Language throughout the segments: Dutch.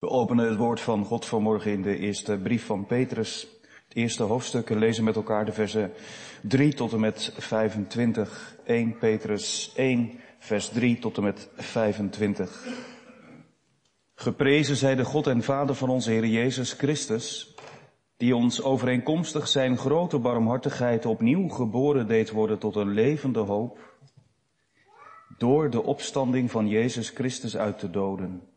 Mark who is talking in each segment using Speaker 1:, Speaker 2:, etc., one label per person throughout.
Speaker 1: We openen het woord van God vanmorgen in de eerste brief van Petrus. Het eerste hoofdstuk en lezen met elkaar de versen 3 tot en met 25. 1 Petrus 1, vers 3 tot en met 25. Geprezen zij de God en Vader van onze Heer Jezus Christus, die ons overeenkomstig zijn grote barmhartigheid opnieuw geboren deed worden tot een levende hoop, door de opstanding van Jezus Christus uit de doden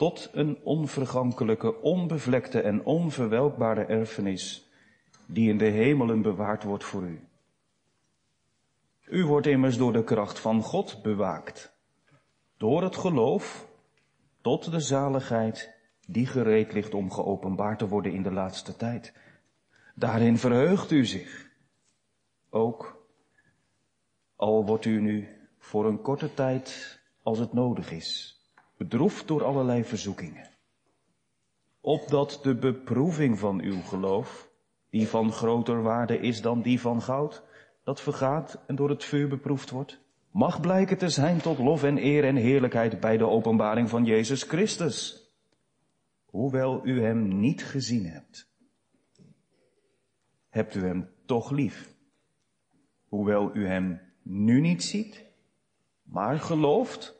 Speaker 1: tot een onvergankelijke, onbevlekte en onverwelkbare erfenis, die in de hemelen bewaard wordt voor u. U wordt immers door de kracht van God bewaakt, door het geloof tot de zaligheid die gereed ligt om geopenbaard te worden in de laatste tijd. Daarin verheugt u zich. Ook al wordt u nu voor een korte tijd, als het nodig is, bedroefd door allerlei verzoekingen. Opdat de beproeving van uw geloof, die van groter waarde is dan die van goud, dat vergaat en door het vuur beproefd wordt, mag blijken te zijn tot lof en eer en heerlijkheid bij de openbaring van Jezus Christus. Hoewel u hem niet gezien hebt, hebt u hem toch lief. Hoewel u hem nu niet ziet, maar gelooft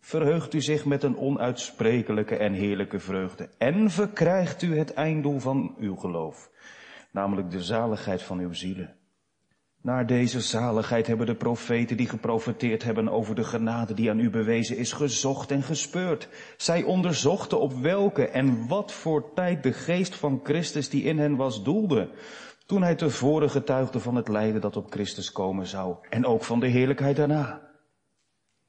Speaker 1: verheugt u zich met een onuitsprekelijke en heerlijke vreugde en verkrijgt u het einddoel van uw geloof, namelijk de zaligheid van uw zielen. Naar deze zaligheid hebben de profeten die geprofeteerd hebben over de genade die aan u bewezen is, gezocht en gespeurd. Zij onderzochten op welke en wat voor tijd de geest van Christus die in hen was doelde, toen hij tevoren getuigde van het lijden dat op Christus komen zou en ook van de heerlijkheid daarna.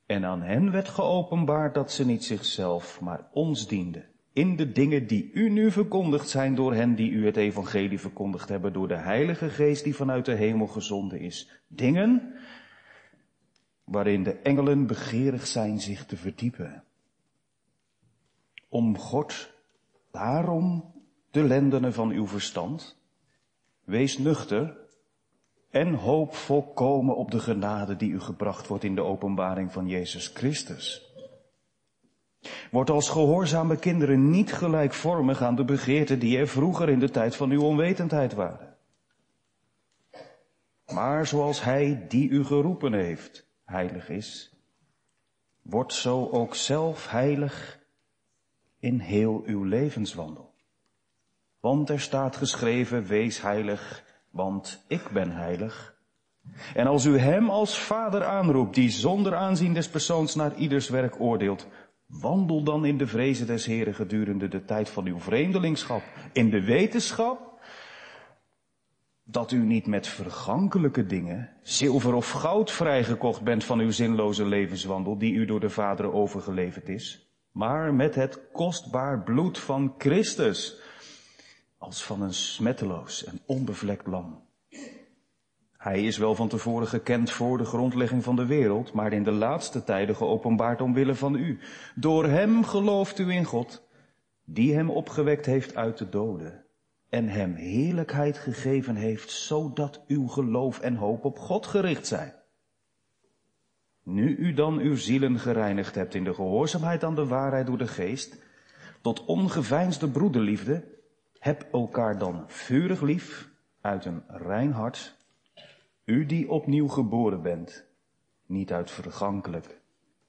Speaker 1: En aan hen werd geopenbaard dat ze niet zichzelf, maar ons dienden. In de dingen die u nu verkondigd zijn door hen die u het evangelie verkondigd hebben, door de Heilige Geest die vanuit de hemel gezonden is. Dingen waarin de engelen begeerig zijn zich te verdiepen. Om God daarom de lendenen van uw verstand. Wees nuchter en hoop volkomen op de genade die u gebracht wordt in de openbaring van Jezus Christus. Word als gehoorzame kinderen niet gelijkvormig aan de begeerten die er vroeger in de tijd van uw onwetendheid waren. Maar zoals Hij die u geroepen heeft, heilig is, wordt zo ook zelf heilig in heel uw levenswandel. Want er staat geschreven, wees heilig, want ik ben heilig. En als u hem als vader aanroept, die zonder aanzien des persoons naar ieders werk oordeelt, wandel dan in de vrezen des Heren gedurende de tijd van uw vreemdelingschap, in de wetenschap dat u niet met vergankelijke dingen, zilver of goud vrijgekocht bent van uw zinloze levenswandel, die u door de Vader overgeleverd is, maar met het kostbaar bloed van Christus, als van een smetteloos en onbevlekt lam. Hij is wel van tevoren gekend voor de grondlegging van de wereld, maar in de laatste tijden geopenbaard omwille van u. Door hem gelooft u in God, die hem opgewekt heeft uit de doden en hem heerlijkheid gegeven heeft, zodat uw geloof en hoop op God gericht zijn. Nu u dan uw zielen gereinigd hebt in de gehoorzaamheid aan de waarheid door de geest, tot ongeveinsde broederliefde, heb elkaar dan vurig lief uit een rein hart, u die opnieuw geboren bent, niet uit vergankelijk,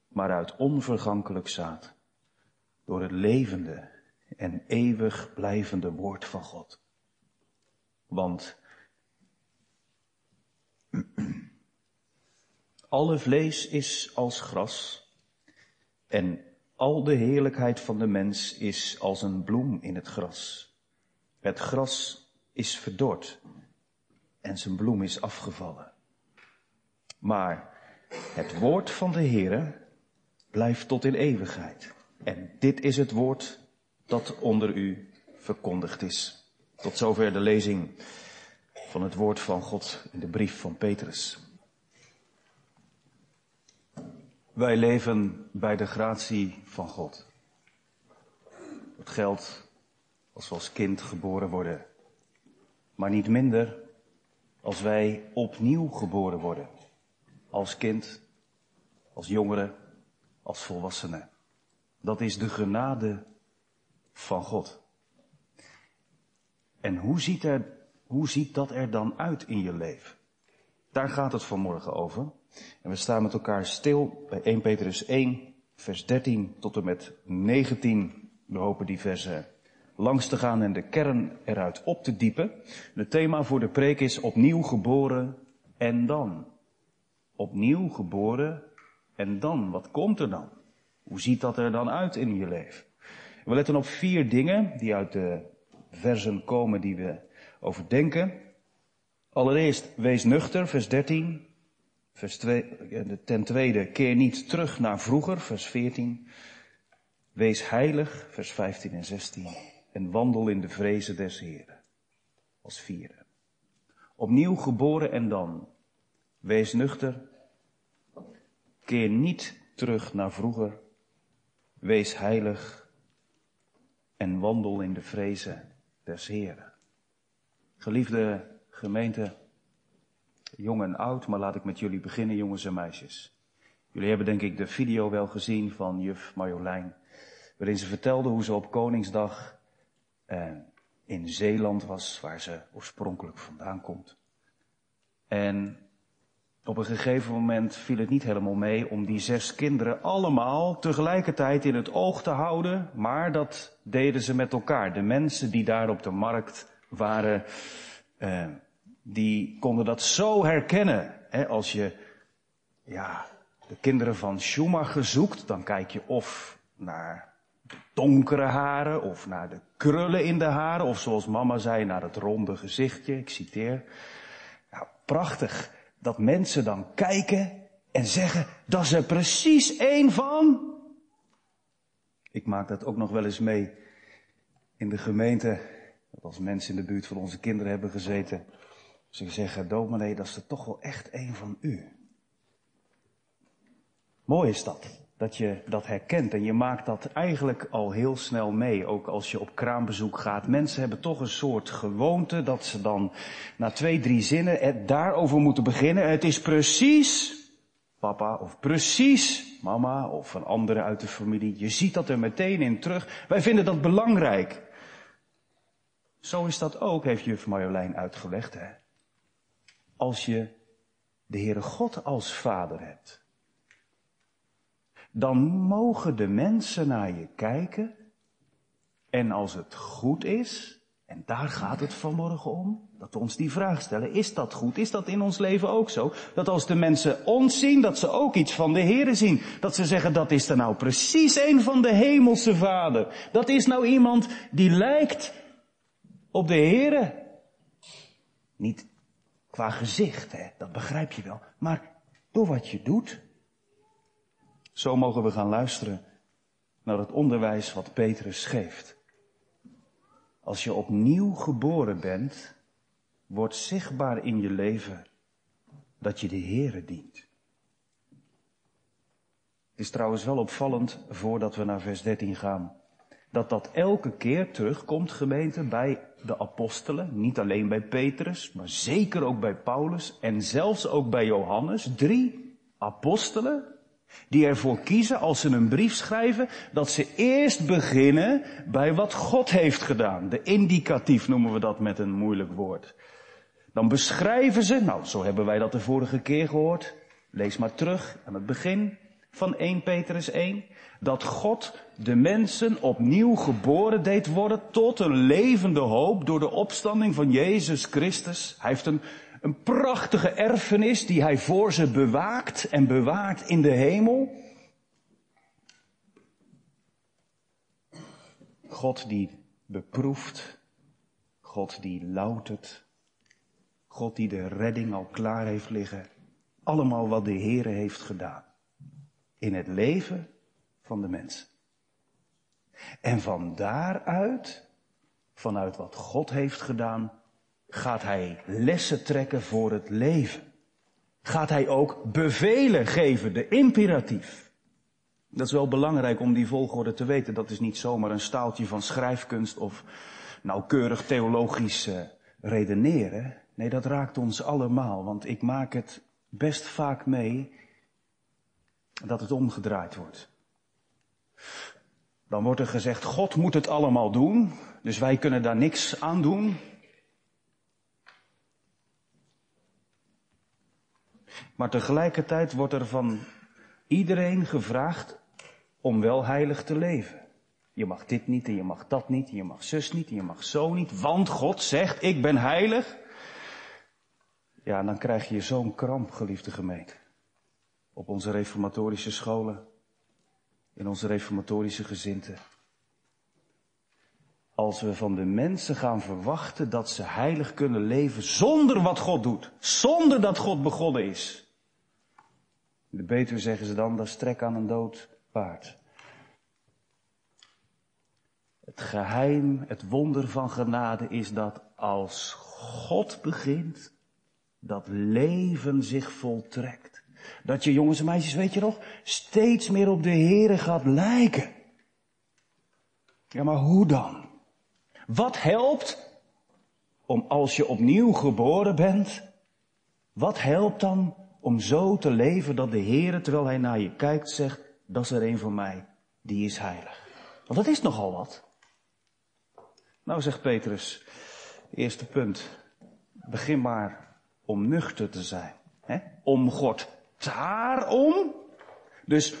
Speaker 1: maar uit onvergankelijk zaad, door het levende en eeuwig blijvende woord van God. Want alle vlees is als gras en al de heerlijkheid van de mens is als een bloem in het gras. Het gras is verdord en zijn bloem is afgevallen. Maar het woord van de Heere blijft tot in eeuwigheid. En dit is het woord dat onder u verkondigd is. Tot zover de lezing van het woord van God in de brief van Petrus. Wij leven bij de gratie van God. Het geldt als we als kind geboren worden. Maar niet minder als wij opnieuw geboren worden. Als kind, als jongere, als volwassene. Dat is de genade van God. En hoe ziet, er, hoe ziet dat er dan uit in je leven? Daar gaat het vanmorgen over. En we staan met elkaar stil bij 1 Petrus 1, vers 13 tot en met 19. We hopen die versen langs te gaan en de kern eruit op te diepen. Het thema voor de preek is opnieuw geboren en dan. Opnieuw geboren en dan. Wat komt er dan? Hoe ziet dat er dan uit in je leven? We letten op vier dingen die uit de versen komen die we overdenken. Allereerst, wees nuchter, vers 13. Vers 2, ten tweede, keer niet terug naar vroeger, vers 14. Wees heilig, vers 15 en 16. En wandel in de vrezen des Heren. Als vierde. Opnieuw geboren en dan. Wees nuchter. Keer niet terug naar vroeger. Wees heilig. En wandel in de vrezen des Heren. Geliefde gemeente, jong en oud, maar laat ik met jullie beginnen, jongens en meisjes. Jullie hebben denk ik de video wel gezien van juf Marjolein, waarin ze vertelde hoe ze op Koningsdag eh, in Zeeland was, waar ze oorspronkelijk vandaan komt. En op een gegeven moment viel het niet helemaal mee om die zes kinderen allemaal tegelijkertijd in het oog te houden, maar dat deden ze met elkaar. De mensen die daar op de markt waren, eh, die konden dat zo herkennen. Hè? Als je ja, de kinderen van Schumacher zoekt, dan kijk je of naar donkere haren, of naar de krullen in de haren, of zoals mama zei, naar het ronde gezichtje. Ik citeer. Nou, prachtig dat mensen dan kijken en zeggen, dat is precies één van. Ik maak dat ook nog wel eens mee in de gemeente, dat als mensen in de buurt van onze kinderen hebben gezeten, ze zeggen, dominee, dat is er toch wel echt één van u. Mooi is dat, dat je dat herkent en je maakt dat eigenlijk al heel snel mee, ook als je op kraambezoek gaat. Mensen hebben toch een soort gewoonte dat ze dan na twee, drie zinnen het daarover moeten beginnen. Het is precies papa of precies mama of een andere uit de familie. Je ziet dat er meteen in terug. Wij vinden dat belangrijk. Zo is dat ook, heeft juf Marjolein uitgelegd. Hè? Als je de Heere God als vader hebt, dan mogen de mensen naar je kijken en als het goed is, en daar gaat het vanmorgen om, dat we ons die vraag stellen, is dat goed? Is dat in ons leven ook zo? Dat als de mensen ons zien, dat ze ook iets van de Heere zien. Dat ze zeggen, dat is er nou precies een van de hemelse vader. Dat is nou iemand die lijkt op de Heere. Niet qua gezicht, hè, dat begrijp je wel. Maar door wat je doet. Zo mogen we gaan luisteren naar het onderwijs wat Petrus geeft. Als je opnieuw geboren bent, wordt zichtbaar in je leven dat je de Heere dient. Het is trouwens wel opvallend, voordat we naar vers 13 gaan, dat dat elke keer terugkomt, gemeente, bij de apostelen. Niet alleen bij Petrus, maar zeker ook bij Paulus en zelfs ook bij Johannes. Drie apostelen die ervoor kiezen, als ze een brief schrijven, dat ze eerst beginnen bij wat God heeft gedaan. De indicatief noemen we dat met een moeilijk woord. Dan beschrijven ze, nou zo hebben wij dat de vorige keer gehoord. Lees maar terug aan het begin van 1 Petrus 1 dat God de mensen opnieuw geboren deed worden tot een levende hoop door de opstanding van Jezus Christus. Hij heeft een, een prachtige erfenis die hij voor ze bewaakt en bewaart in de hemel. God die beproeft, God die loutert, God die de redding al klaar heeft liggen. Allemaal wat de Heere heeft gedaan. In het leven van de mens. En van daaruit, vanuit wat God heeft gedaan, gaat hij lessen trekken voor het leven. Gaat hij ook bevelen geven, de imperatief. Dat is wel belangrijk om die volgorde te weten. Dat is niet zomaar een staaltje van schrijfkunst of nauwkeurig theologisch uh, redeneren. Nee, dat raakt ons allemaal, want ik maak het best vaak mee dat het omgedraaid wordt. Dan wordt er gezegd, God moet het allemaal doen, dus wij kunnen daar niks aan doen. Maar tegelijkertijd wordt er van iedereen gevraagd om wel heilig te leven. Je mag dit niet en je mag dat niet, en je mag zus niet en je mag zo niet, want God zegt, ik ben heilig. Ja, dan krijg je zo'n kramp, geliefde gemeente. Op onze reformatorische scholen, in onze reformatorische gezinten. Als we van de mensen gaan verwachten dat ze heilig kunnen leven zonder wat God doet, zonder dat God begonnen is. De beter zeggen ze dan, dat is trek aan een dood paard. Het geheim, het wonder van genade is dat als God begint, dat leven zich voltrekt. Dat je jongens en meisjes, weet je nog, steeds meer op de Here gaat lijken. Ja, maar hoe dan? Wat helpt om als je opnieuw geboren bent, wat helpt dan om zo te leven dat de Heere, terwijl hij naar je kijkt, zegt, dat is er een van mij, die is heilig. Want dat is nogal wat. Nou, zegt Petrus, eerste punt. Begin maar om nuchter te zijn. Hè? Om God. Daarom. Dus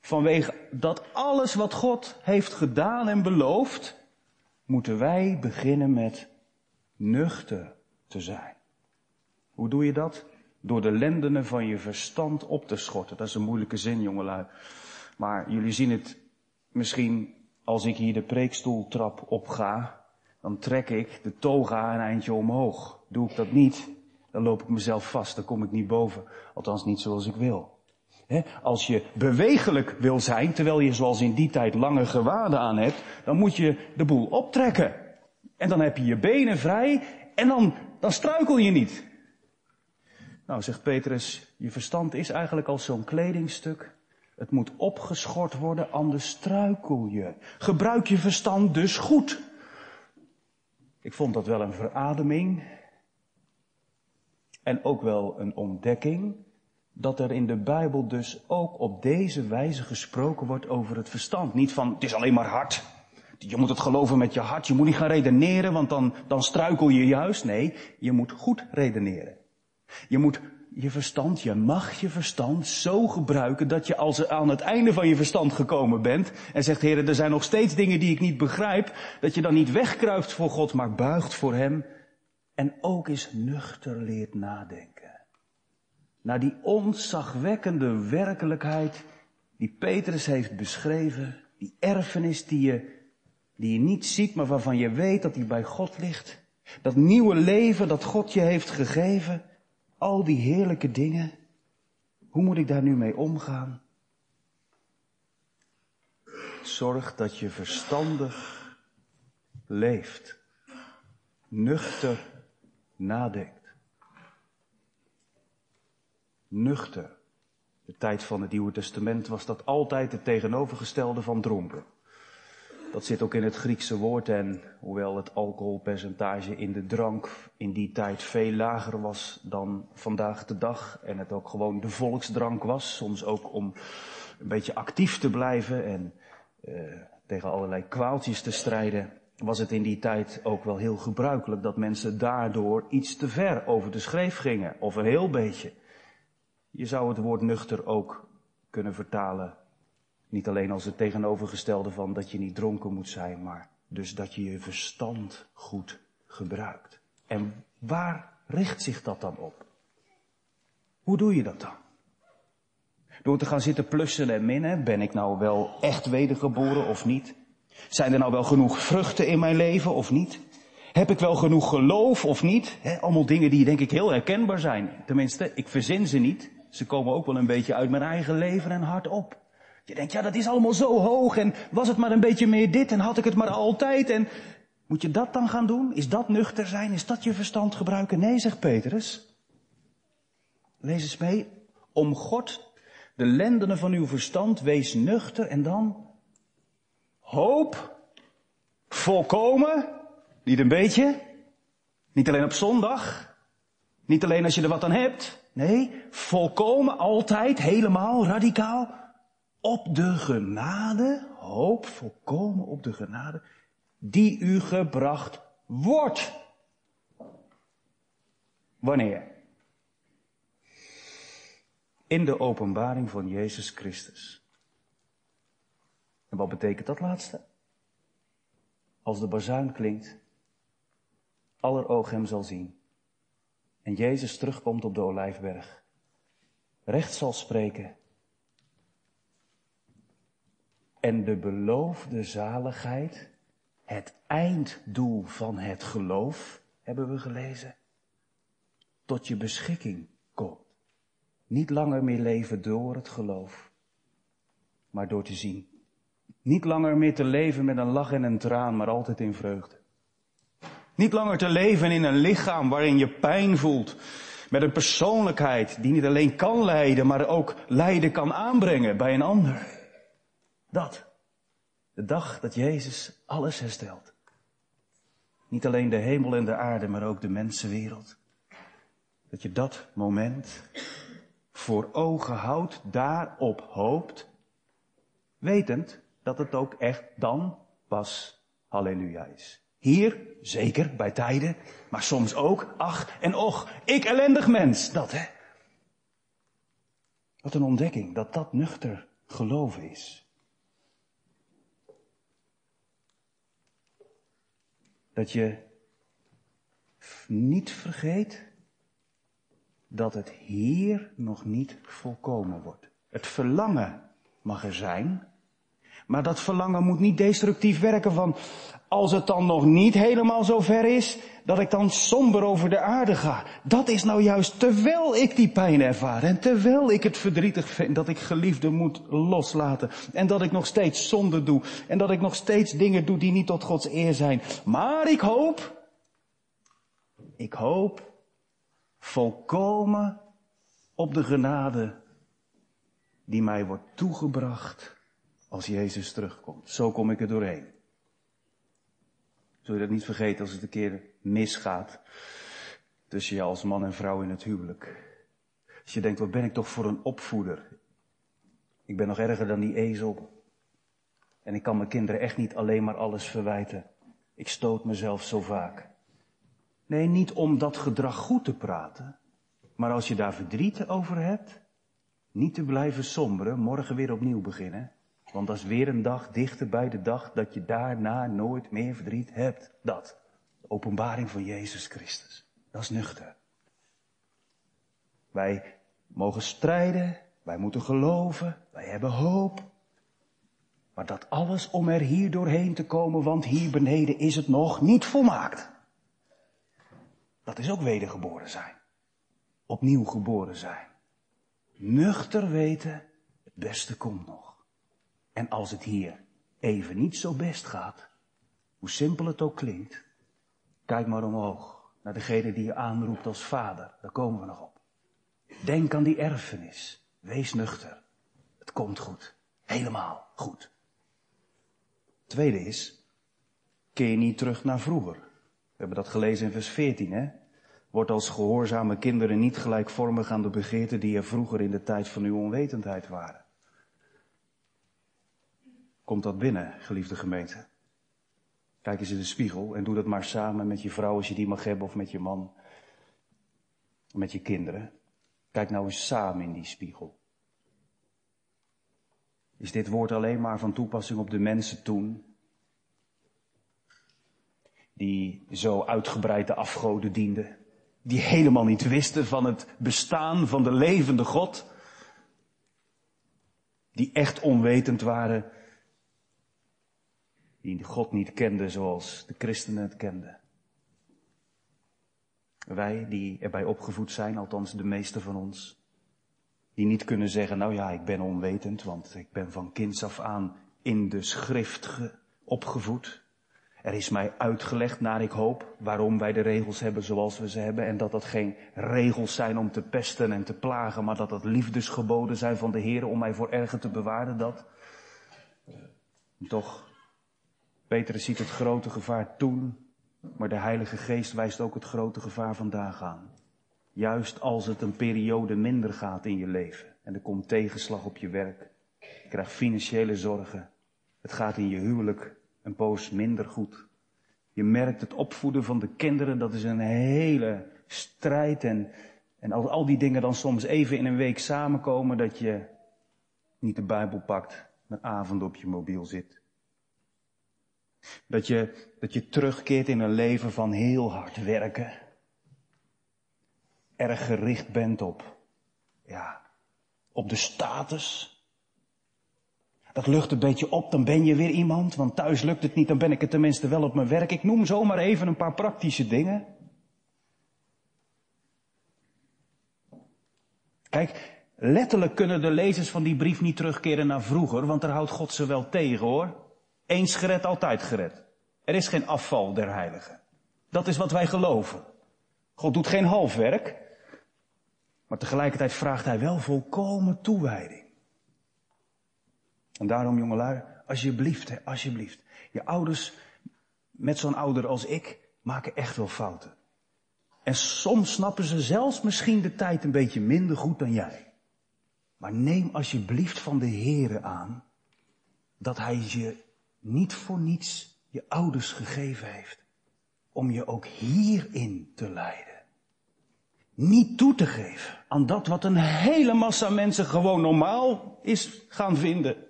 Speaker 1: vanwege dat alles wat God heeft gedaan en beloofd, moeten wij beginnen met nuchter te zijn. Hoe doe je dat? Door de lendenen van je verstand op te schorten. Dat is een moeilijke zin, jongelui. Maar jullie zien het misschien als ik hier de preekstoeltrap op ga dan trek ik de toga een eindje omhoog. Doe ik dat niet, dan loop ik mezelf vast, dan kom ik niet boven. Althans niet zoals ik wil. Als je bewegelijk wil zijn, terwijl je zoals in die tijd lange gewaden aan hebt, dan moet je de boel optrekken. En dan heb je je benen vrij en dan, dan struikel je niet. Nou, zegt Petrus, je verstand is eigenlijk als zo'n kledingstuk. Het moet opgeschort worden, anders struikel je. Gebruik je verstand dus goed. Ik vond dat wel een verademing. En ook wel een ontdekking dat er in de Bijbel dus ook op deze wijze gesproken wordt over het verstand. Niet van, het is alleen maar hart. Je moet het geloven met je hart. Je moet niet gaan redeneren, want dan, dan struikel je juist. Nee, je moet goed redeneren. Je moet je verstand, je mag je verstand zo gebruiken dat je als aan het einde van je verstand gekomen bent en zegt, heren, er zijn nog steeds dingen die ik niet begrijp, dat je dan niet wegkruipt voor God, maar buigt voor Hem en ook eens nuchter leert nadenken. Naar die onzagwekkende werkelijkheid die Petrus heeft beschreven, die erfenis die je, die je niet ziet, maar waarvan je weet dat die bij God ligt. Dat nieuwe leven dat God je heeft gegeven al die heerlijke dingen, hoe moet ik daar nu mee omgaan? Zorg dat je verstandig leeft, nuchter nadenkt. Nuchter. De tijd van het Nieuwe Testament was dat altijd het tegenovergestelde van dronken. Dat zit ook in het Griekse woord en hoewel het alcoholpercentage in de drank in die tijd veel lager was dan vandaag de dag en het ook gewoon de volksdrank was, soms ook om een beetje actief te blijven en uh, tegen allerlei kwaaltjes te strijden, was het in die tijd ook wel heel gebruikelijk dat mensen daardoor iets te ver over de schreef gingen, of een heel beetje. Je zou het woord nuchter ook kunnen vertalen niet alleen als het tegenovergestelde van dat je niet dronken moet zijn, maar dus dat je je verstand goed gebruikt. En waar richt zich dat dan op? Hoe doe je dat dan? Door te gaan zitten plussen en minnen, ben ik nou wel echt wedergeboren of niet? Zijn er nou wel genoeg vruchten in mijn leven of niet? Heb ik wel genoeg geloof of niet? allemaal dingen die denk ik heel herkenbaar zijn. Tenminste, ik verzin ze niet. Ze komen ook wel een beetje uit mijn eigen leven en hart op. Je denkt, ja, dat is allemaal zo hoog en was het maar een beetje meer dit en had ik het maar altijd en moet je dat dan gaan doen? Is dat nuchter zijn? Is dat je verstand gebruiken? Nee, zegt Petrus. Lees eens mee. Om God, de lendenen van uw verstand, wees nuchter en dan hoop, volkomen, niet een beetje, niet alleen op zondag, niet alleen als je er wat aan hebt, nee, volkomen, altijd, helemaal, radicaal, op de genade, hoop volkomen op de genade, die u gebracht wordt. Wanneer? In de openbaring van Jezus Christus. En wat betekent dat laatste? Als de bazuin klinkt, aller oog hem zal zien. En Jezus terugkomt op de olijfberg. Recht zal spreken. En de beloofde zaligheid, het einddoel van het geloof, hebben we gelezen, tot je beschikking komt. Niet langer meer leven door het geloof, maar door te zien. Niet langer meer te leven met een lach en een traan, maar altijd in vreugde. Niet langer te leven in een lichaam waarin je pijn voelt. Met een persoonlijkheid die niet alleen kan lijden, maar ook lijden kan aanbrengen bij een ander. Dat. De dag dat Jezus alles herstelt. Niet alleen de hemel en de aarde, maar ook de mensenwereld. Dat je dat moment voor ogen houdt, daarop hoopt, wetend dat het ook echt dan pas halleluja is. Hier, zeker, bij tijden, maar soms ook, ach en och, ik ellendig mens, dat hè. Wat een ontdekking, dat dat nuchter geloof is. Dat je niet vergeet dat het hier nog niet volkomen wordt. Het verlangen mag er zijn, maar dat verlangen moet niet destructief werken van, als het dan nog niet helemaal zo ver is, dat ik dan somber over de aarde ga. Dat is nou juist terwijl ik die pijn ervaar en terwijl ik het verdrietig vind dat ik geliefde moet loslaten en dat ik nog steeds zonde doe en dat ik nog steeds dingen doe die niet tot Gods eer zijn. Maar ik hoop, ik hoop volkomen op de genade die mij wordt toegebracht als Jezus terugkomt. Zo kom ik er doorheen. Zul je dat niet vergeten als het een keer misgaat tussen je als man en vrouw in het huwelijk. Als je denkt, wat ben ik toch voor een opvoeder? Ik ben nog erger dan die ezel. En ik kan mijn kinderen echt niet alleen maar alles verwijten. Ik stoot mezelf zo vaak. Nee, niet om dat gedrag goed te praten. Maar als je daar verdriet over hebt, niet te blijven somberen, morgen weer opnieuw beginnen. Want dat is weer een dag dichter bij de dag dat je daarna nooit meer verdriet hebt. Dat. De openbaring van Jezus Christus. Dat is nuchter. Wij mogen strijden, wij moeten geloven, wij hebben hoop. Maar dat alles om er hier doorheen te komen, want hier beneden is het nog niet volmaakt. Dat is ook wedergeboren zijn. Opnieuw geboren zijn. Nuchter weten, het beste komt nog. En als het hier even niet zo best gaat, hoe simpel het ook klinkt, kijk maar omhoog naar degene die je aanroept als vader. Daar komen we nog op. Denk aan die erfenis. Wees nuchter. Het komt goed. Helemaal goed. Tweede is, keer niet terug naar vroeger. We hebben dat gelezen in vers 14, hè? Wordt als gehoorzame kinderen niet gelijkvormig aan de begeerten die er vroeger in de tijd van uw onwetendheid waren. Komt dat binnen, geliefde gemeente? Kijk eens in de spiegel en doe dat maar samen met je vrouw als je die mag hebben of met je man. Met je kinderen. Kijk nou eens samen in die spiegel. Is dit woord alleen maar van toepassing op de mensen toen? Die zo uitgebreid de afgoden dienden. Die helemaal niet wisten van het bestaan van de levende God. Die echt onwetend waren die God niet kenden zoals de christenen het kenden. Wij die erbij opgevoed zijn, althans de meeste van ons, die niet kunnen zeggen, nou ja, ik ben onwetend, want ik ben van kinds af aan in de schrift opgevoed. Er is mij uitgelegd, naar ik hoop, waarom wij de regels hebben zoals we ze hebben. En dat dat geen regels zijn om te pesten en te plagen, maar dat dat liefdesgeboden zijn van de Heer om mij voor erger te bewaren. Dat. toch Petrus ziet het grote gevaar toen, maar de Heilige Geest wijst ook het grote gevaar vandaag aan. Juist als het een periode minder gaat in je leven en er komt tegenslag op je werk, Je krijgt financiële zorgen. Het gaat in je huwelijk een poos minder goed. Je merkt het opvoeden van de kinderen, dat is een hele strijd. En, en als al die dingen dan soms even in een week samenkomen, dat je niet de Bijbel pakt, een avond op je mobiel zit. Dat je, dat je terugkeert in een leven van heel hard werken. Erg gericht bent op, ja, op de status. Dat lucht een beetje op, dan ben je weer iemand, want thuis lukt het niet, dan ben ik het tenminste wel op mijn werk. Ik noem zomaar even een paar praktische dingen. Kijk, letterlijk kunnen de lezers van die brief niet terugkeren naar vroeger, want daar houdt God ze wel tegen hoor. Eens gered, altijd gered. Er is geen afval der heiligen. Dat is wat wij geloven. God doet geen halfwerk, maar tegelijkertijd vraagt hij wel volkomen toewijding. En daarom, jongelui, alsjeblieft, alsjeblieft. Je ouders, met zo'n ouder als ik, maken echt wel fouten. En soms snappen ze zelfs misschien de tijd een beetje minder goed dan jij. Maar neem alsjeblieft van de Heere aan dat Hij je niet voor niets je ouders gegeven heeft. Om je ook hierin te leiden. Niet toe te geven aan dat wat een hele massa mensen gewoon normaal is gaan vinden.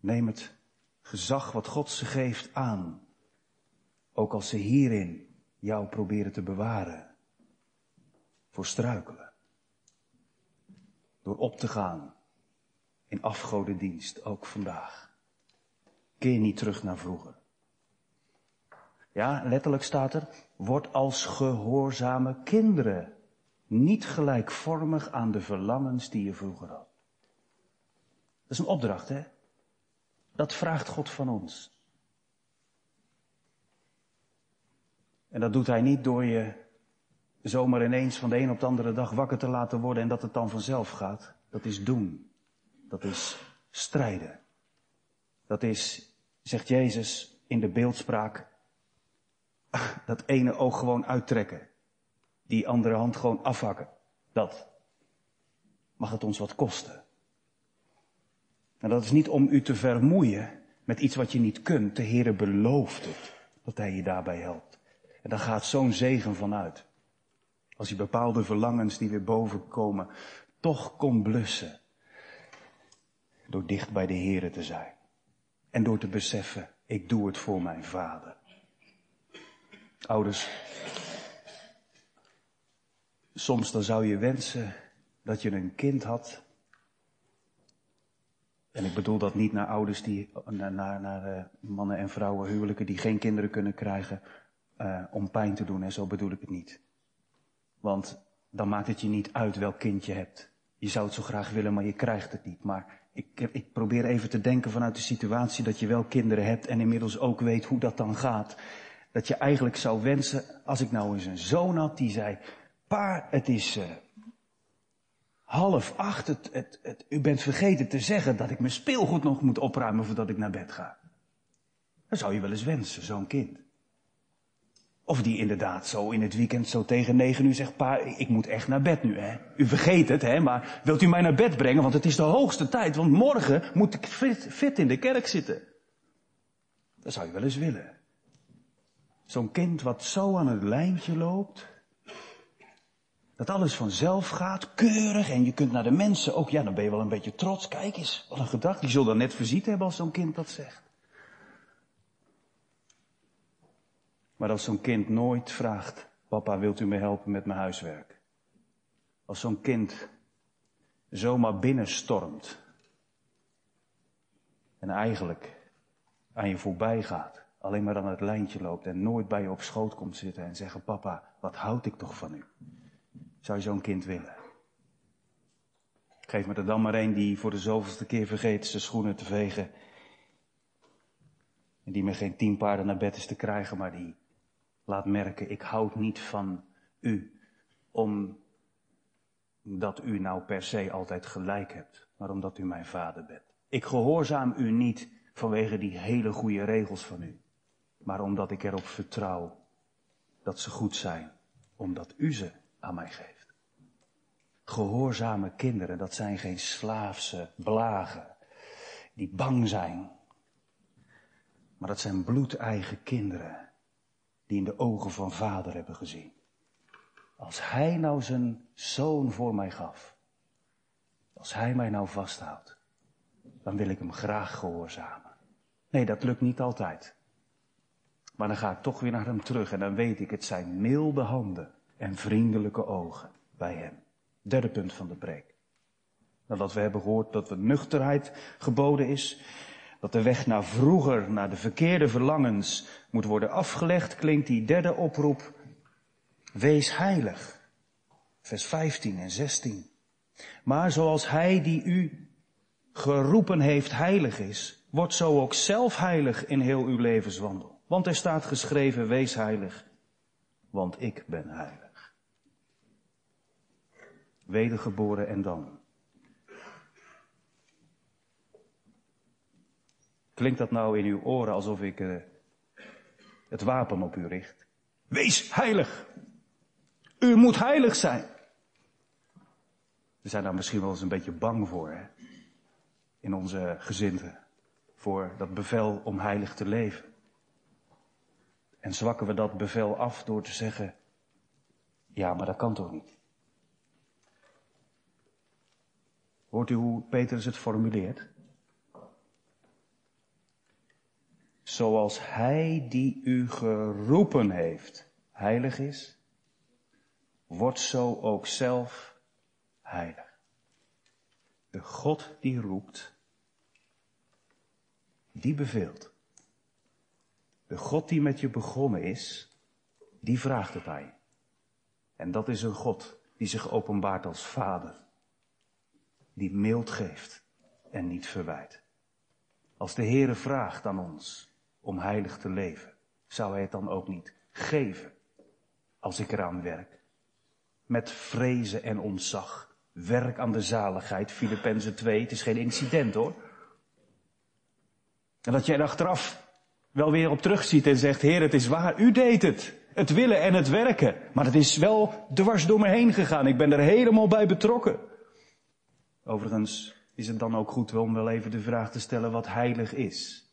Speaker 1: Neem het gezag wat God ze geeft aan. Ook als ze hierin jou proberen te bewaren. Voor struikelen. Door op te gaan in afgodendienst, ook vandaag. Keer niet terug naar vroeger. Ja, letterlijk staat er, word als gehoorzame kinderen. Niet gelijkvormig aan de verlangens die je vroeger had. Dat is een opdracht, hè? Dat vraagt God van ons. En dat doet Hij niet door je zomaar ineens van de een op de andere dag wakker te laten worden en dat het dan vanzelf gaat. Dat is doen. Dat is strijden. Dat is, zegt Jezus in de beeldspraak, dat ene oog gewoon uittrekken. Die andere hand gewoon afhakken. Dat mag het ons wat kosten. En dat is niet om u te vermoeien met iets wat je niet kunt. De Heere belooft het, dat Hij je daarbij helpt. En daar gaat zo'n zegen van uit. Als je bepaalde verlangens die weer boven komen, toch kon blussen. Door dicht bij de Heere te zijn. En door te beseffen, ik doe het voor mijn vader. Ouders, soms dan zou je wensen dat je een kind had en ik bedoel dat niet naar ouders die, naar, naar, naar uh, mannen en vrouwen, huwelijken die geen kinderen kunnen krijgen, uh, om pijn te doen. En zo bedoel ik het niet. Want dan maakt het je niet uit welk kind je hebt. Je zou het zo graag willen, maar je krijgt het niet. Maar ik, ik probeer even te denken vanuit de situatie dat je wel kinderen hebt en inmiddels ook weet hoe dat dan gaat. Dat je eigenlijk zou wensen, als ik nou eens een zoon had die zei, pa, het is, uh, half acht, het, het, u bent vergeten te zeggen dat ik mijn speelgoed nog moet opruimen voordat ik naar bed ga. Dat zou je wel eens wensen, zo'n kind. Of die inderdaad zo in het weekend zo tegen negen uur zegt, pa, ik moet echt naar bed nu, hè. U vergeet het, hè, maar wilt u mij naar bed brengen, want het is de hoogste tijd, want morgen moet ik fit, in de kerk zitten. Dat zou je wel eens willen. Zo'n kind wat zo aan het lijntje loopt, dat alles vanzelf gaat, keurig. En je kunt naar de mensen ook, ja, dan ben je wel een beetje trots. Kijk eens, wat een gedachte. Die zullen dan net verziet hebben als zo'n kind dat zegt. Maar als zo'n kind nooit vraagt, papa, wilt u me helpen met mijn huiswerk? Als zo'n kind zomaar binnenstormt. En eigenlijk aan je voorbij gaat. Alleen maar aan het lijntje loopt en nooit bij je op schoot komt zitten en zeggen, papa, wat houd ik toch van u? Zou je zo'n kind willen? Geef me er dan maar een die voor de zoveelste keer vergeet zijn schoenen te vegen. En die met geen tien paarden naar bed is te krijgen, maar die laat merken, ik houd niet van u. Omdat u nou per se altijd gelijk hebt, maar omdat u mijn vader bent. Ik gehoorzaam u niet vanwege die hele goede regels van u, maar omdat ik erop vertrouw dat ze goed zijn, omdat u ze aan mij geeft. Gehoorzame kinderen, dat zijn geen slaafse blagen die bang zijn. Maar dat zijn bloedeigen kinderen die in de ogen van vader hebben gezien. Als hij nou zijn zoon voor mij gaf, als hij mij nou vasthoudt, dan wil ik hem graag gehoorzamen. Nee, dat lukt niet altijd. Maar dan ga ik toch weer naar hem terug en dan weet ik, het zijn milde handen en vriendelijke ogen bij hem. Derde punt van de preek. Nadat we hebben gehoord dat de nuchterheid geboden is, dat de weg naar vroeger, naar de verkeerde verlangens moet worden afgelegd, klinkt die derde oproep, wees heilig. Vers 15 en 16. Maar zoals hij die u geroepen heeft heilig is, wordt zo ook zelf heilig in heel uw levenswandel. Want er staat geschreven, wees heilig, want ik ben heilig. Wedergeboren en dan. Klinkt dat nou in uw oren alsof ik uh, het wapen op u richt? Wees heilig! U moet heilig zijn! We zijn daar misschien wel eens een beetje bang voor, hè? In onze gezinten. Voor dat bevel om heilig te leven. En zwakken we dat bevel af door te zeggen, ja, maar dat kan toch niet? Hoort u hoe Petrus het formuleert? Zoals hij die u geroepen heeft heilig is, wordt zo ook zelf heilig. De God die roept, die beveelt. De God die met je begonnen is, die vraagt het aan je. En dat is een God die zich openbaart als vader. Die mild geeft en niet verwijt. Als de Heere vraagt aan ons om heilig te leven, zou hij het dan ook niet geven als ik eraan werk. Met vrezen en ontzag. Werk aan de zaligheid, Filippenzen 2. Het is geen incident hoor. En dat jij er achteraf wel weer op terugziet en zegt, Heer, het is waar, u deed het. Het willen en het werken. Maar het is wel dwars door me heen gegaan. Ik ben er helemaal bij betrokken. Overigens is het dan ook goed om wel even de vraag te stellen wat heilig is.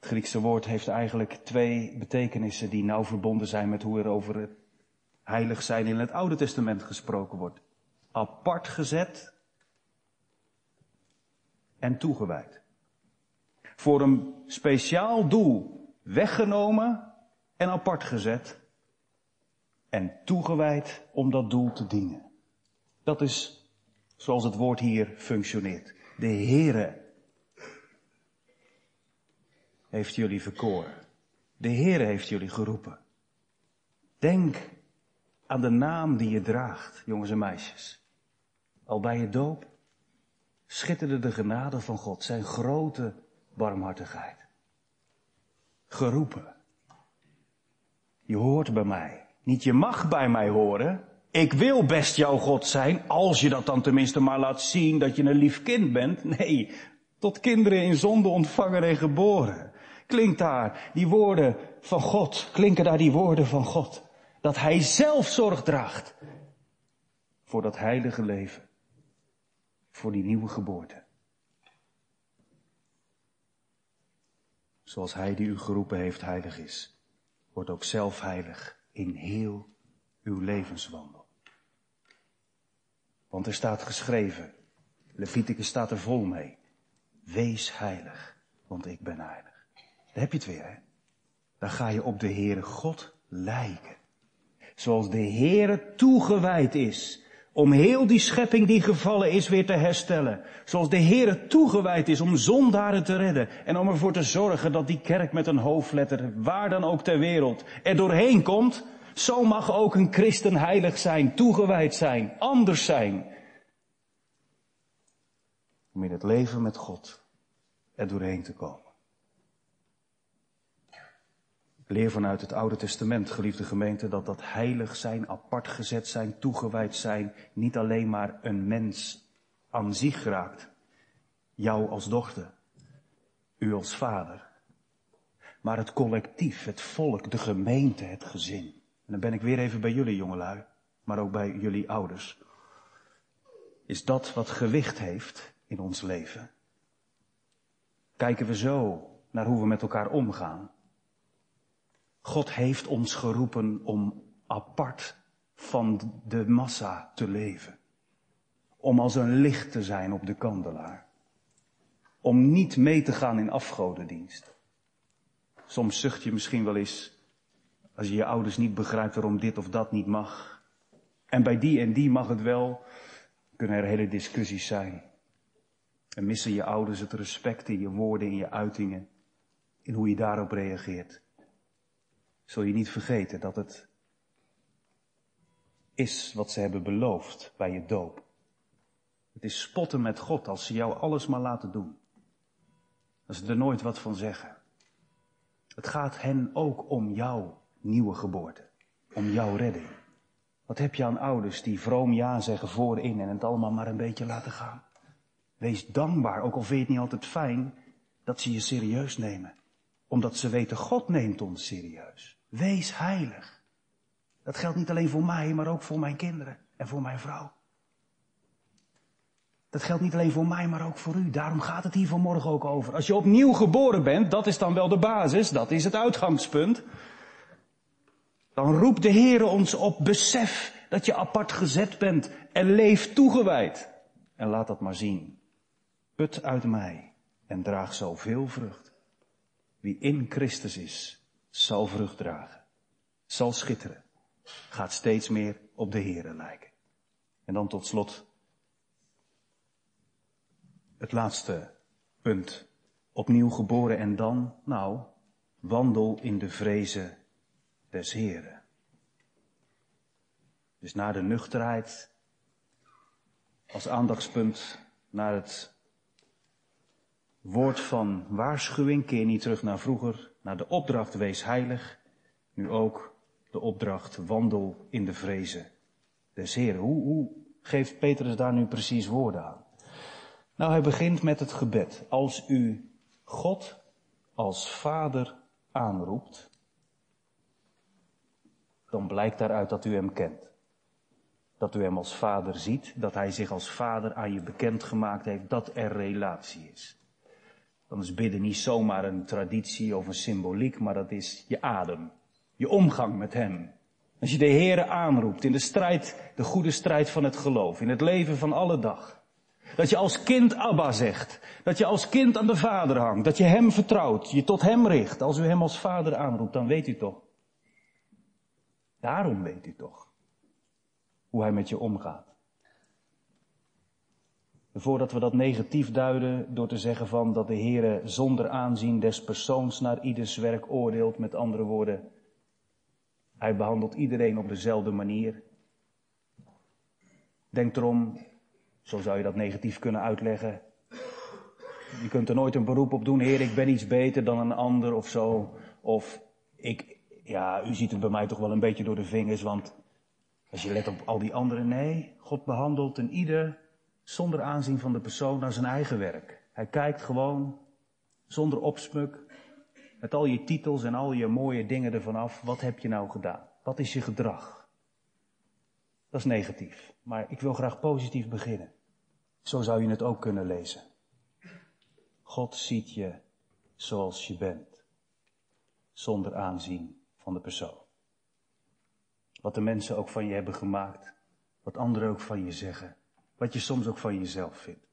Speaker 1: Het Griekse woord heeft eigenlijk twee betekenissen die nauw verbonden zijn met hoe er over het heilig zijn in het Oude Testament gesproken wordt. Apart gezet en toegewijd. Voor een speciaal doel weggenomen en apart gezet en toegewijd om dat doel te dienen. Dat is zoals het woord hier functioneert. De Heere heeft jullie verkoren. De Heer heeft jullie geroepen. Denk aan de naam die je draagt, jongens en meisjes. Al bij je doop schitterde de genade van God, zijn grote barmhartigheid. Geroepen. Je hoort bij mij. Niet je mag bij mij horen. Ik wil best jouw God zijn, als je dat dan tenminste maar laat zien dat je een lief kind bent. Nee, tot kinderen in zonde ontvangen en geboren klinkt daar die woorden van God, klinken daar die woorden van God. Dat Hij zelf zorg draagt voor dat heilige leven, voor die nieuwe geboorte. Zoals Hij die u geroepen heeft heilig is, wordt ook zelf heilig in heel uw levenswandel. Want er staat geschreven, Leviticus staat er vol mee, wees heilig, want ik ben heilig. Daar heb je het weer, hè? Dan ga je op de Heere God lijken. Zoals de Heere toegewijd is om heel die schepping die gevallen is weer te herstellen. Zoals de Heere toegewijd is om zondaren te redden en om ervoor te zorgen dat die kerk met een hoofdletter, waar dan ook ter wereld, er doorheen komt. Zo mag ook een christen heilig zijn, toegewijd zijn, anders zijn. Om in het leven met God er doorheen te komen. Leer vanuit het Oude Testament, geliefde gemeente, dat dat heilig zijn, apart gezet zijn, toegewijd zijn, niet alleen maar een mens aan zich raakt. Jou als dochter, u als vader. Maar het collectief, het volk, de gemeente, het gezin. En dan ben ik weer even bij jullie jongelui. maar ook bij jullie ouders. Is dat wat gewicht heeft in ons leven? Kijken we zo naar hoe we met elkaar omgaan? God heeft ons geroepen om apart van de massa te leven. Om als een licht te zijn op de kandelaar. Om niet mee te gaan in afgodendienst. Soms zucht je misschien wel eens als je je ouders niet begrijpt waarom dit of dat niet mag. En bij die en die mag het wel. Kunnen er hele discussies zijn. En missen je ouders het respect in je woorden, in je uitingen, in hoe je daarop reageert. Zul je niet vergeten dat het is wat ze hebben beloofd bij je doop. Het is spotten met God als ze jou alles maar laten doen. Als ze er nooit wat van zeggen. Het gaat hen ook om jouw nieuwe geboorte. Om jouw redding. Wat heb je aan ouders die vroom ja zeggen voorin en het allemaal maar een beetje laten gaan? Wees dankbaar, ook al vind je het niet altijd fijn, dat ze je serieus nemen. Omdat ze weten, God neemt ons serieus. Wees heilig. Dat geldt niet alleen voor mij, maar ook voor mijn kinderen en voor mijn vrouw. Dat geldt niet alleen voor mij, maar ook voor u. Daarom gaat het hier vanmorgen ook over. Als je opnieuw geboren bent, dat is dan wel de basis, dat is het uitgangspunt. Dan roept de Heer ons op, besef dat je apart gezet bent en leef toegewijd. En laat dat maar zien. Put uit mij en draag zoveel vrucht. Wie in Christus is, zal vrucht dragen, zal schitteren, gaat steeds meer op de Here lijken. En dan tot slot het laatste punt. Opnieuw geboren en dan, nou, wandel in de vrezen des Heren. Dus na de nuchterheid, als aandachtspunt naar het woord van waarschuwing, keer niet terug naar vroeger, naar de opdracht wees heilig, nu ook de opdracht wandel in de vrezen des Heren. Hoe, hoe geeft Petrus daar nu precies woorden aan? Nou, hij begint met het gebed. Als u God als vader aanroept, dan blijkt daaruit dat u hem kent. Dat u hem als vader ziet, dat hij zich als vader aan je bekend gemaakt heeft, dat er relatie is. Dan is bidden niet zomaar een traditie of een symboliek, maar dat is je adem, je omgang met hem. Als je de Heere aanroept in de strijd, de goede strijd van het geloof, in het leven van alle dag. Dat je als kind Abba zegt. Dat je als kind aan de vader hangt. Dat je hem vertrouwt. Je tot hem richt. Als u hem als vader aanroept, dan weet u toch. Daarom weet u toch. Hoe hij met je omgaat. Voordat we dat negatief duiden door te zeggen van dat de Heere zonder aanzien des persoons naar ieders werk oordeelt, met andere woorden, hij behandelt iedereen op dezelfde manier. Denk erom, zo zou je dat negatief kunnen uitleggen. Je kunt er nooit een beroep op doen, Heer, ik ben iets beter dan een ander of zo. Of ik, ja, u ziet het bij mij toch wel een beetje door de vingers, want als je let op al die anderen, nee, God behandelt een ieder zonder aanzien van de persoon naar zijn eigen werk. Hij kijkt gewoon, zonder opsmuk, met al je titels en al je mooie dingen ervan af, wat heb je nou gedaan? Wat is je gedrag? Dat is negatief. Maar ik wil graag positief beginnen. Zo zou je het ook kunnen lezen. God ziet je zoals je bent. Zonder aanzien van de persoon. Wat de mensen ook van je hebben gemaakt. Wat anderen ook van je zeggen. Wat je soms ook van jezelf vindt.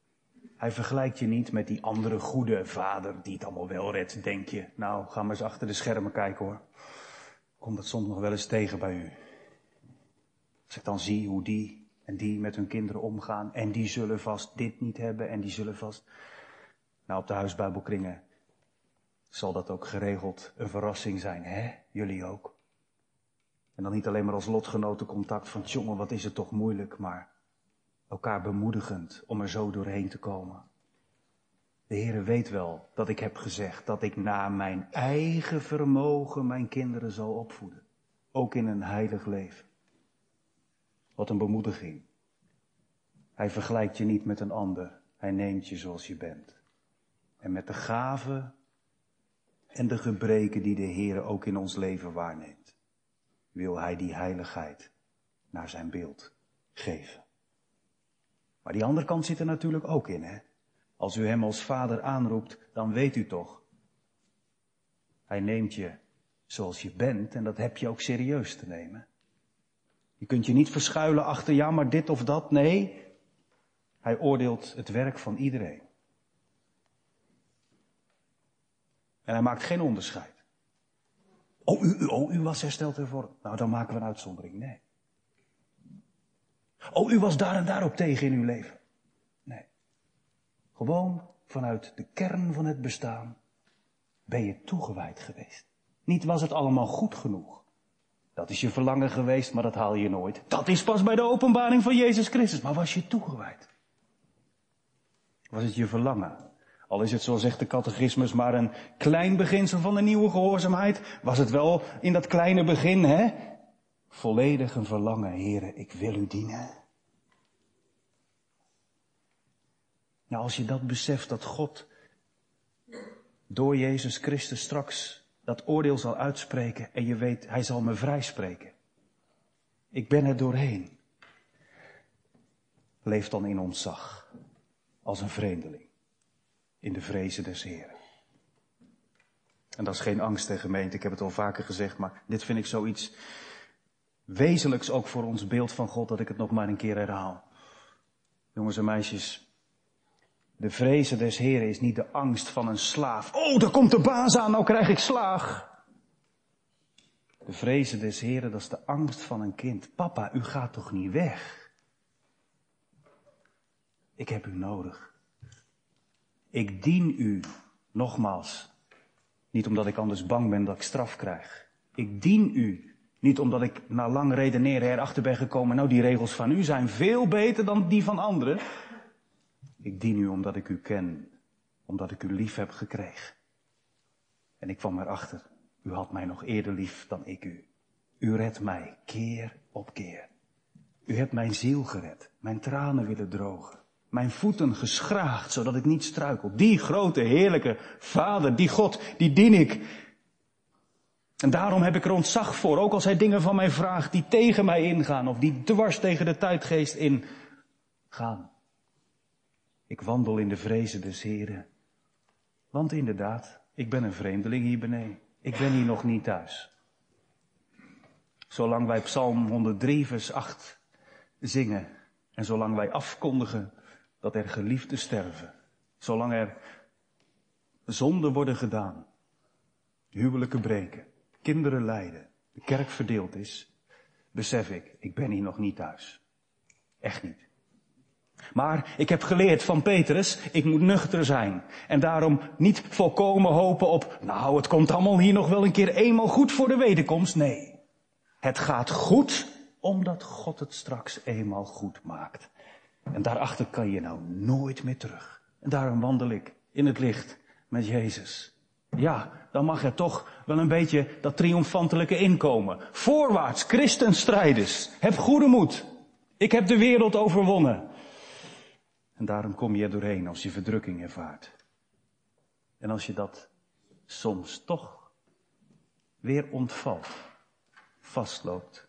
Speaker 1: Hij vergelijkt je niet met die andere goede vader die het allemaal wel redt, denk je. Nou, ga maar eens achter de schermen kijken hoor. Komt dat soms nog wel eens tegen bij u. Als ik dan zie hoe die en die met hun kinderen omgaan en die zullen vast dit niet hebben en die zullen vast... Nou, op de huisbijbelkringen zal dat ook geregeld een verrassing zijn, hè? Jullie ook. En dan niet alleen maar als lotgenoten contact van, jongen, wat is het toch moeilijk, maar elkaar bemoedigend om er zo doorheen te komen. De Heere weet wel dat ik heb gezegd dat ik na mijn eigen vermogen mijn kinderen zal opvoeden. Ook in een heilig leven. Wat een bemoediging. Hij vergelijkt je niet met een ander. Hij neemt je zoals je bent. En met de gaven en de gebreken die de Heer ook in ons leven waarneemt, wil Hij die heiligheid naar zijn beeld geven. Maar die andere kant zit er natuurlijk ook in, hè. Als u hem als vader aanroept, dan weet u toch. Hij neemt je zoals je bent en dat heb je ook serieus te nemen. Je kunt je niet verschuilen achter ja, maar dit of dat. Nee, hij oordeelt het werk van iedereen. En hij maakt geen onderscheid. Oh, u, oh, u was hersteld ervoor. Nou, dan maken we een uitzondering. Nee. Oh, u was daar en daarop tegen in uw leven. Nee. Gewoon vanuit de kern van het bestaan ben je toegewijd geweest. Niet was het allemaal goed genoeg. Dat is je verlangen geweest, maar dat haal je nooit. Dat is pas bij de openbaring van Jezus Christus. Maar was je toegewijd? Was het je verlangen? Al is het, zo zegt de catechismus, maar een klein beginsel van de nieuwe gehoorzaamheid, was het wel in dat kleine begin, hè? Volledig een verlangen, heren, ik wil u dienen. Nou, als je dat beseft dat God door Jezus Christus straks dat oordeel zal uitspreken en je weet, hij zal me vrijspreken. Ik ben er doorheen. Leef dan in ontzag, als een vreemdeling, in de vrezen des Heren. En dat is geen angst, hè, gemeente, ik heb het al vaker gezegd, maar dit vind ik zoiets wezenlijks ook voor ons beeld van God, dat ik het nog maar een keer herhaal. Jongens en meisjes, de vrezen des Heren is niet de angst van een slaaf. Oh, daar komt de baas aan, nou krijg ik slaag. De vrezen des Heren, dat is de angst van een kind. Papa, u gaat toch niet weg? Ik heb u nodig. Ik dien u, nogmaals, niet omdat ik anders bang ben dat ik straf krijg. Ik dien u, niet omdat ik na lang redeneren erachter ben gekomen, nou die regels van u zijn veel beter dan die van anderen. Ik dien u omdat ik u ken, omdat ik u lief heb gekregen. En ik kwam erachter, u had mij nog eerder lief dan ik u. U redt mij keer op keer. U hebt mijn ziel gered, mijn tranen willen drogen, mijn voeten geschraagd, zodat ik niet struikel. Die grote, heerlijke Vader, die God, die dien ik. En daarom heb ik er ontzag voor, ook als hij dingen van mij vraagt die tegen mij ingaan of die dwars tegen de tijdgeest ingaan. Ik wandel in de vrezen des Heren. Want inderdaad, ik ben een vreemdeling hier beneden. Ik ben hier nog niet thuis. Zolang wij Psalm 103, vers 8 zingen en zolang wij afkondigen dat er geliefden sterven, zolang er zonden worden gedaan, huwelijken breken, kinderen lijden, de kerk verdeeld is, besef ik, ik ben hier nog niet thuis. Echt niet. Maar ik heb geleerd van Petrus, ik moet nuchter zijn. En daarom niet volkomen hopen op, nou het komt allemaal hier nog wel een keer eenmaal goed voor de wederkomst. Nee, het gaat goed omdat God het straks eenmaal goed maakt. En daarachter kan je nou nooit meer terug. En daarom wandel ik in het licht met Jezus. Ja, dan mag er toch wel een beetje dat triomfantelijke inkomen. Voorwaarts, christenstrijders. Heb goede moed. Ik heb de wereld overwonnen. En daarom kom je er doorheen als je verdrukking ervaart. En als je dat soms toch weer ontvalt, vastloopt,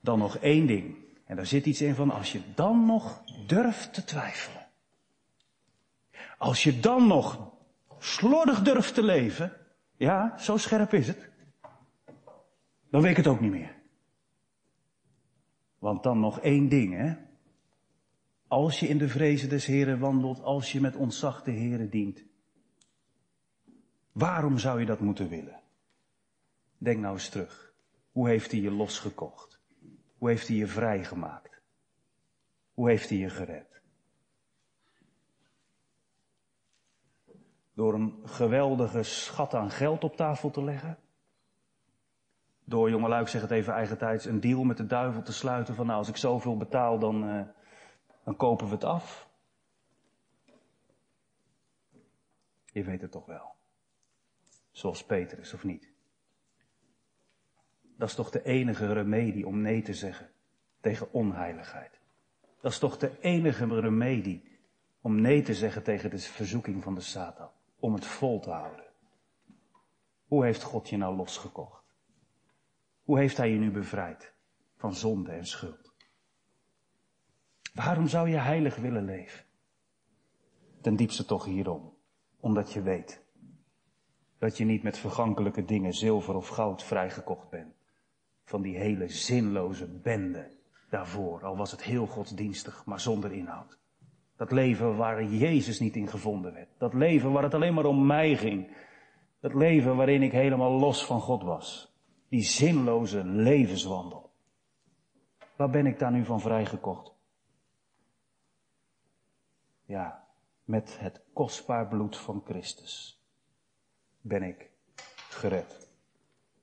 Speaker 1: dan nog één ding. En daar zit iets in van als je dan nog durft te twijfelen. Als je dan nog slordig durft te leven, ja, zo scherp is het, dan weet ik het ook niet meer. Want dan nog één ding, hè. Als je in de vrezen des Heren wandelt, als je met ontzag de Heren dient. Waarom zou je dat moeten willen? Denk nou eens terug. Hoe heeft hij je losgekocht? Hoe heeft hij je vrijgemaakt? Hoe heeft hij je gered? Door een geweldige schat aan geld op tafel te leggen? Door, jongelui, ik zeg het even eigentijds, een deal met de duivel te sluiten van nou, als ik zoveel betaal, dan, uh, dan kopen we het af. Je weet het toch wel. Zoals Petrus, of niet? Dat is toch de enige remedie om nee te zeggen tegen onheiligheid. Dat is toch de enige remedie om nee te zeggen tegen de verzoeking van de Satan. Om het vol te houden. Hoe heeft God je nou losgekocht? Hoe heeft hij je nu bevrijd? van zonde en schuld. Waarom zou je heilig willen leven? Ten diepste toch hierom. Omdat je weet dat je niet met vergankelijke dingen, zilver of goud, vrijgekocht bent. Van die hele zinloze bende daarvoor, al was het heel godsdienstig, maar zonder inhoud. Dat leven waar Jezus niet in gevonden werd. Dat leven waar het alleen maar om mij ging. Dat leven waarin ik helemaal los van God was. Die zinloze levenswandel. Waar ben ik daar nu van vrijgekocht? Ja, met het kostbaar bloed van Christus ben ik gered.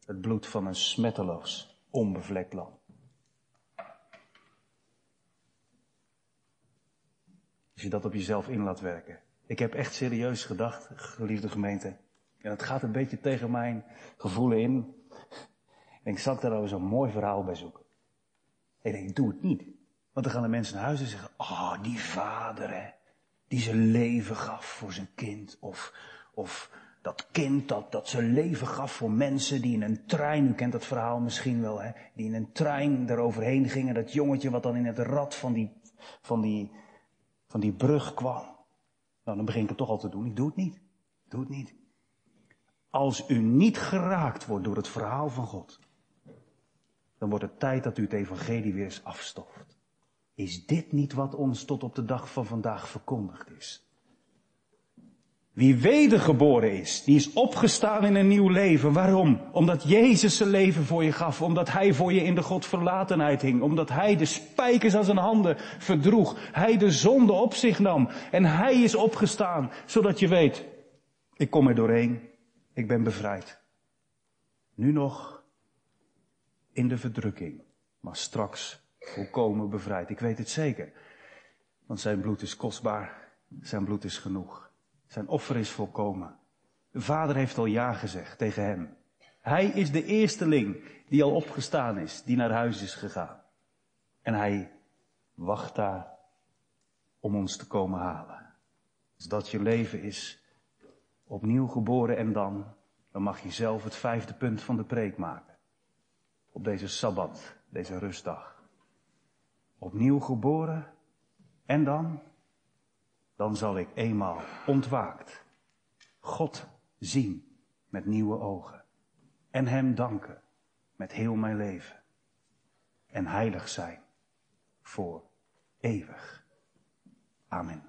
Speaker 1: Het bloed van een smetteloos, onbevlekt lam. Als je dat op jezelf in laat werken. Ik heb echt serieus gedacht, geliefde gemeente. En het gaat een beetje tegen mijn gevoelen in. En ik zat daar zo'n mooi verhaal bij zoeken. En ik denk, doe het niet. Want dan gaan de mensen naar huis en zeggen, oh, die vader hè, die zijn leven gaf voor zijn kind. Of, of dat kind dat, dat zijn leven gaf voor mensen die in een trein, u kent dat verhaal misschien wel, hè, die in een trein eroverheen gingen. Dat jongetje wat dan in het rad van die, van die, van die brug kwam. Nou, dan begin ik het toch al te doen. Ik doe het niet. Ik doe het niet. Als u niet geraakt wordt door het verhaal van God, dan wordt het tijd dat u het evangelie weer eens afstoft. Is dit niet wat ons tot op de dag van vandaag verkondigd is? Wie wedergeboren is, die is opgestaan in een nieuw leven. Waarom? Omdat Jezus zijn leven voor je gaf. Omdat Hij voor je in de Godverlatenheid hing. Omdat Hij de spijkers aan zijn handen verdroeg. Hij de zonde op zich nam. En Hij is opgestaan, zodat je weet, ik kom er doorheen. Ik ben bevrijd. Nu nog in de verdrukking, maar straks volkomen bevrijd. Ik weet het zeker. Want zijn bloed is kostbaar. Zijn bloed is genoeg. Zijn offer is volkomen. De vader heeft al ja gezegd tegen hem. Hij is de eersteling die al opgestaan is, die naar huis is gegaan. En hij wacht daar om ons te komen halen. Als dat je leven is, opnieuw geboren en dan, dan mag je zelf het vijfde punt van de preek maken. Op deze Sabbat, deze rustdag. Opnieuw geboren en dan dan zal ik eenmaal ontwaakt God zien met nieuwe ogen en Hem danken met heel mijn leven en heilig zijn voor eeuwig. Amen.